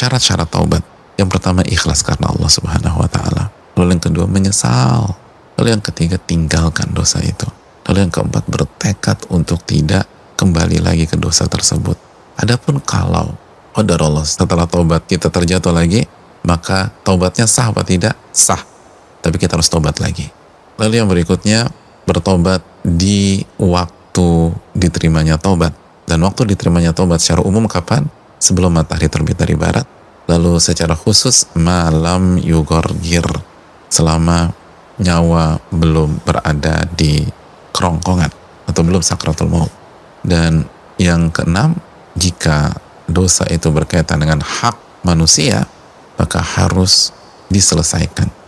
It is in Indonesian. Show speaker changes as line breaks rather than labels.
syarat-syarat taubat. Yang pertama ikhlas karena Allah Subhanahu wa taala. Lalu yang kedua menyesal. Lalu yang ketiga tinggalkan dosa itu. Lalu yang keempat bertekad untuk tidak kembali lagi ke dosa tersebut. Adapun kalau Qadar Allah setelah taubat kita terjatuh lagi, maka taubatnya sah apa tidak? Sah. Tapi kita harus taubat lagi. Lalu yang berikutnya bertobat di waktu diterimanya taubat. Dan waktu diterimanya taubat secara umum kapan? Sebelum matahari terbit dari barat. Lalu secara khusus malam yugorgir selama nyawa belum berada di kerongkongan atau belum sakratul maut. Dan yang keenam, jika dosa itu berkaitan dengan hak manusia, maka harus diselesaikan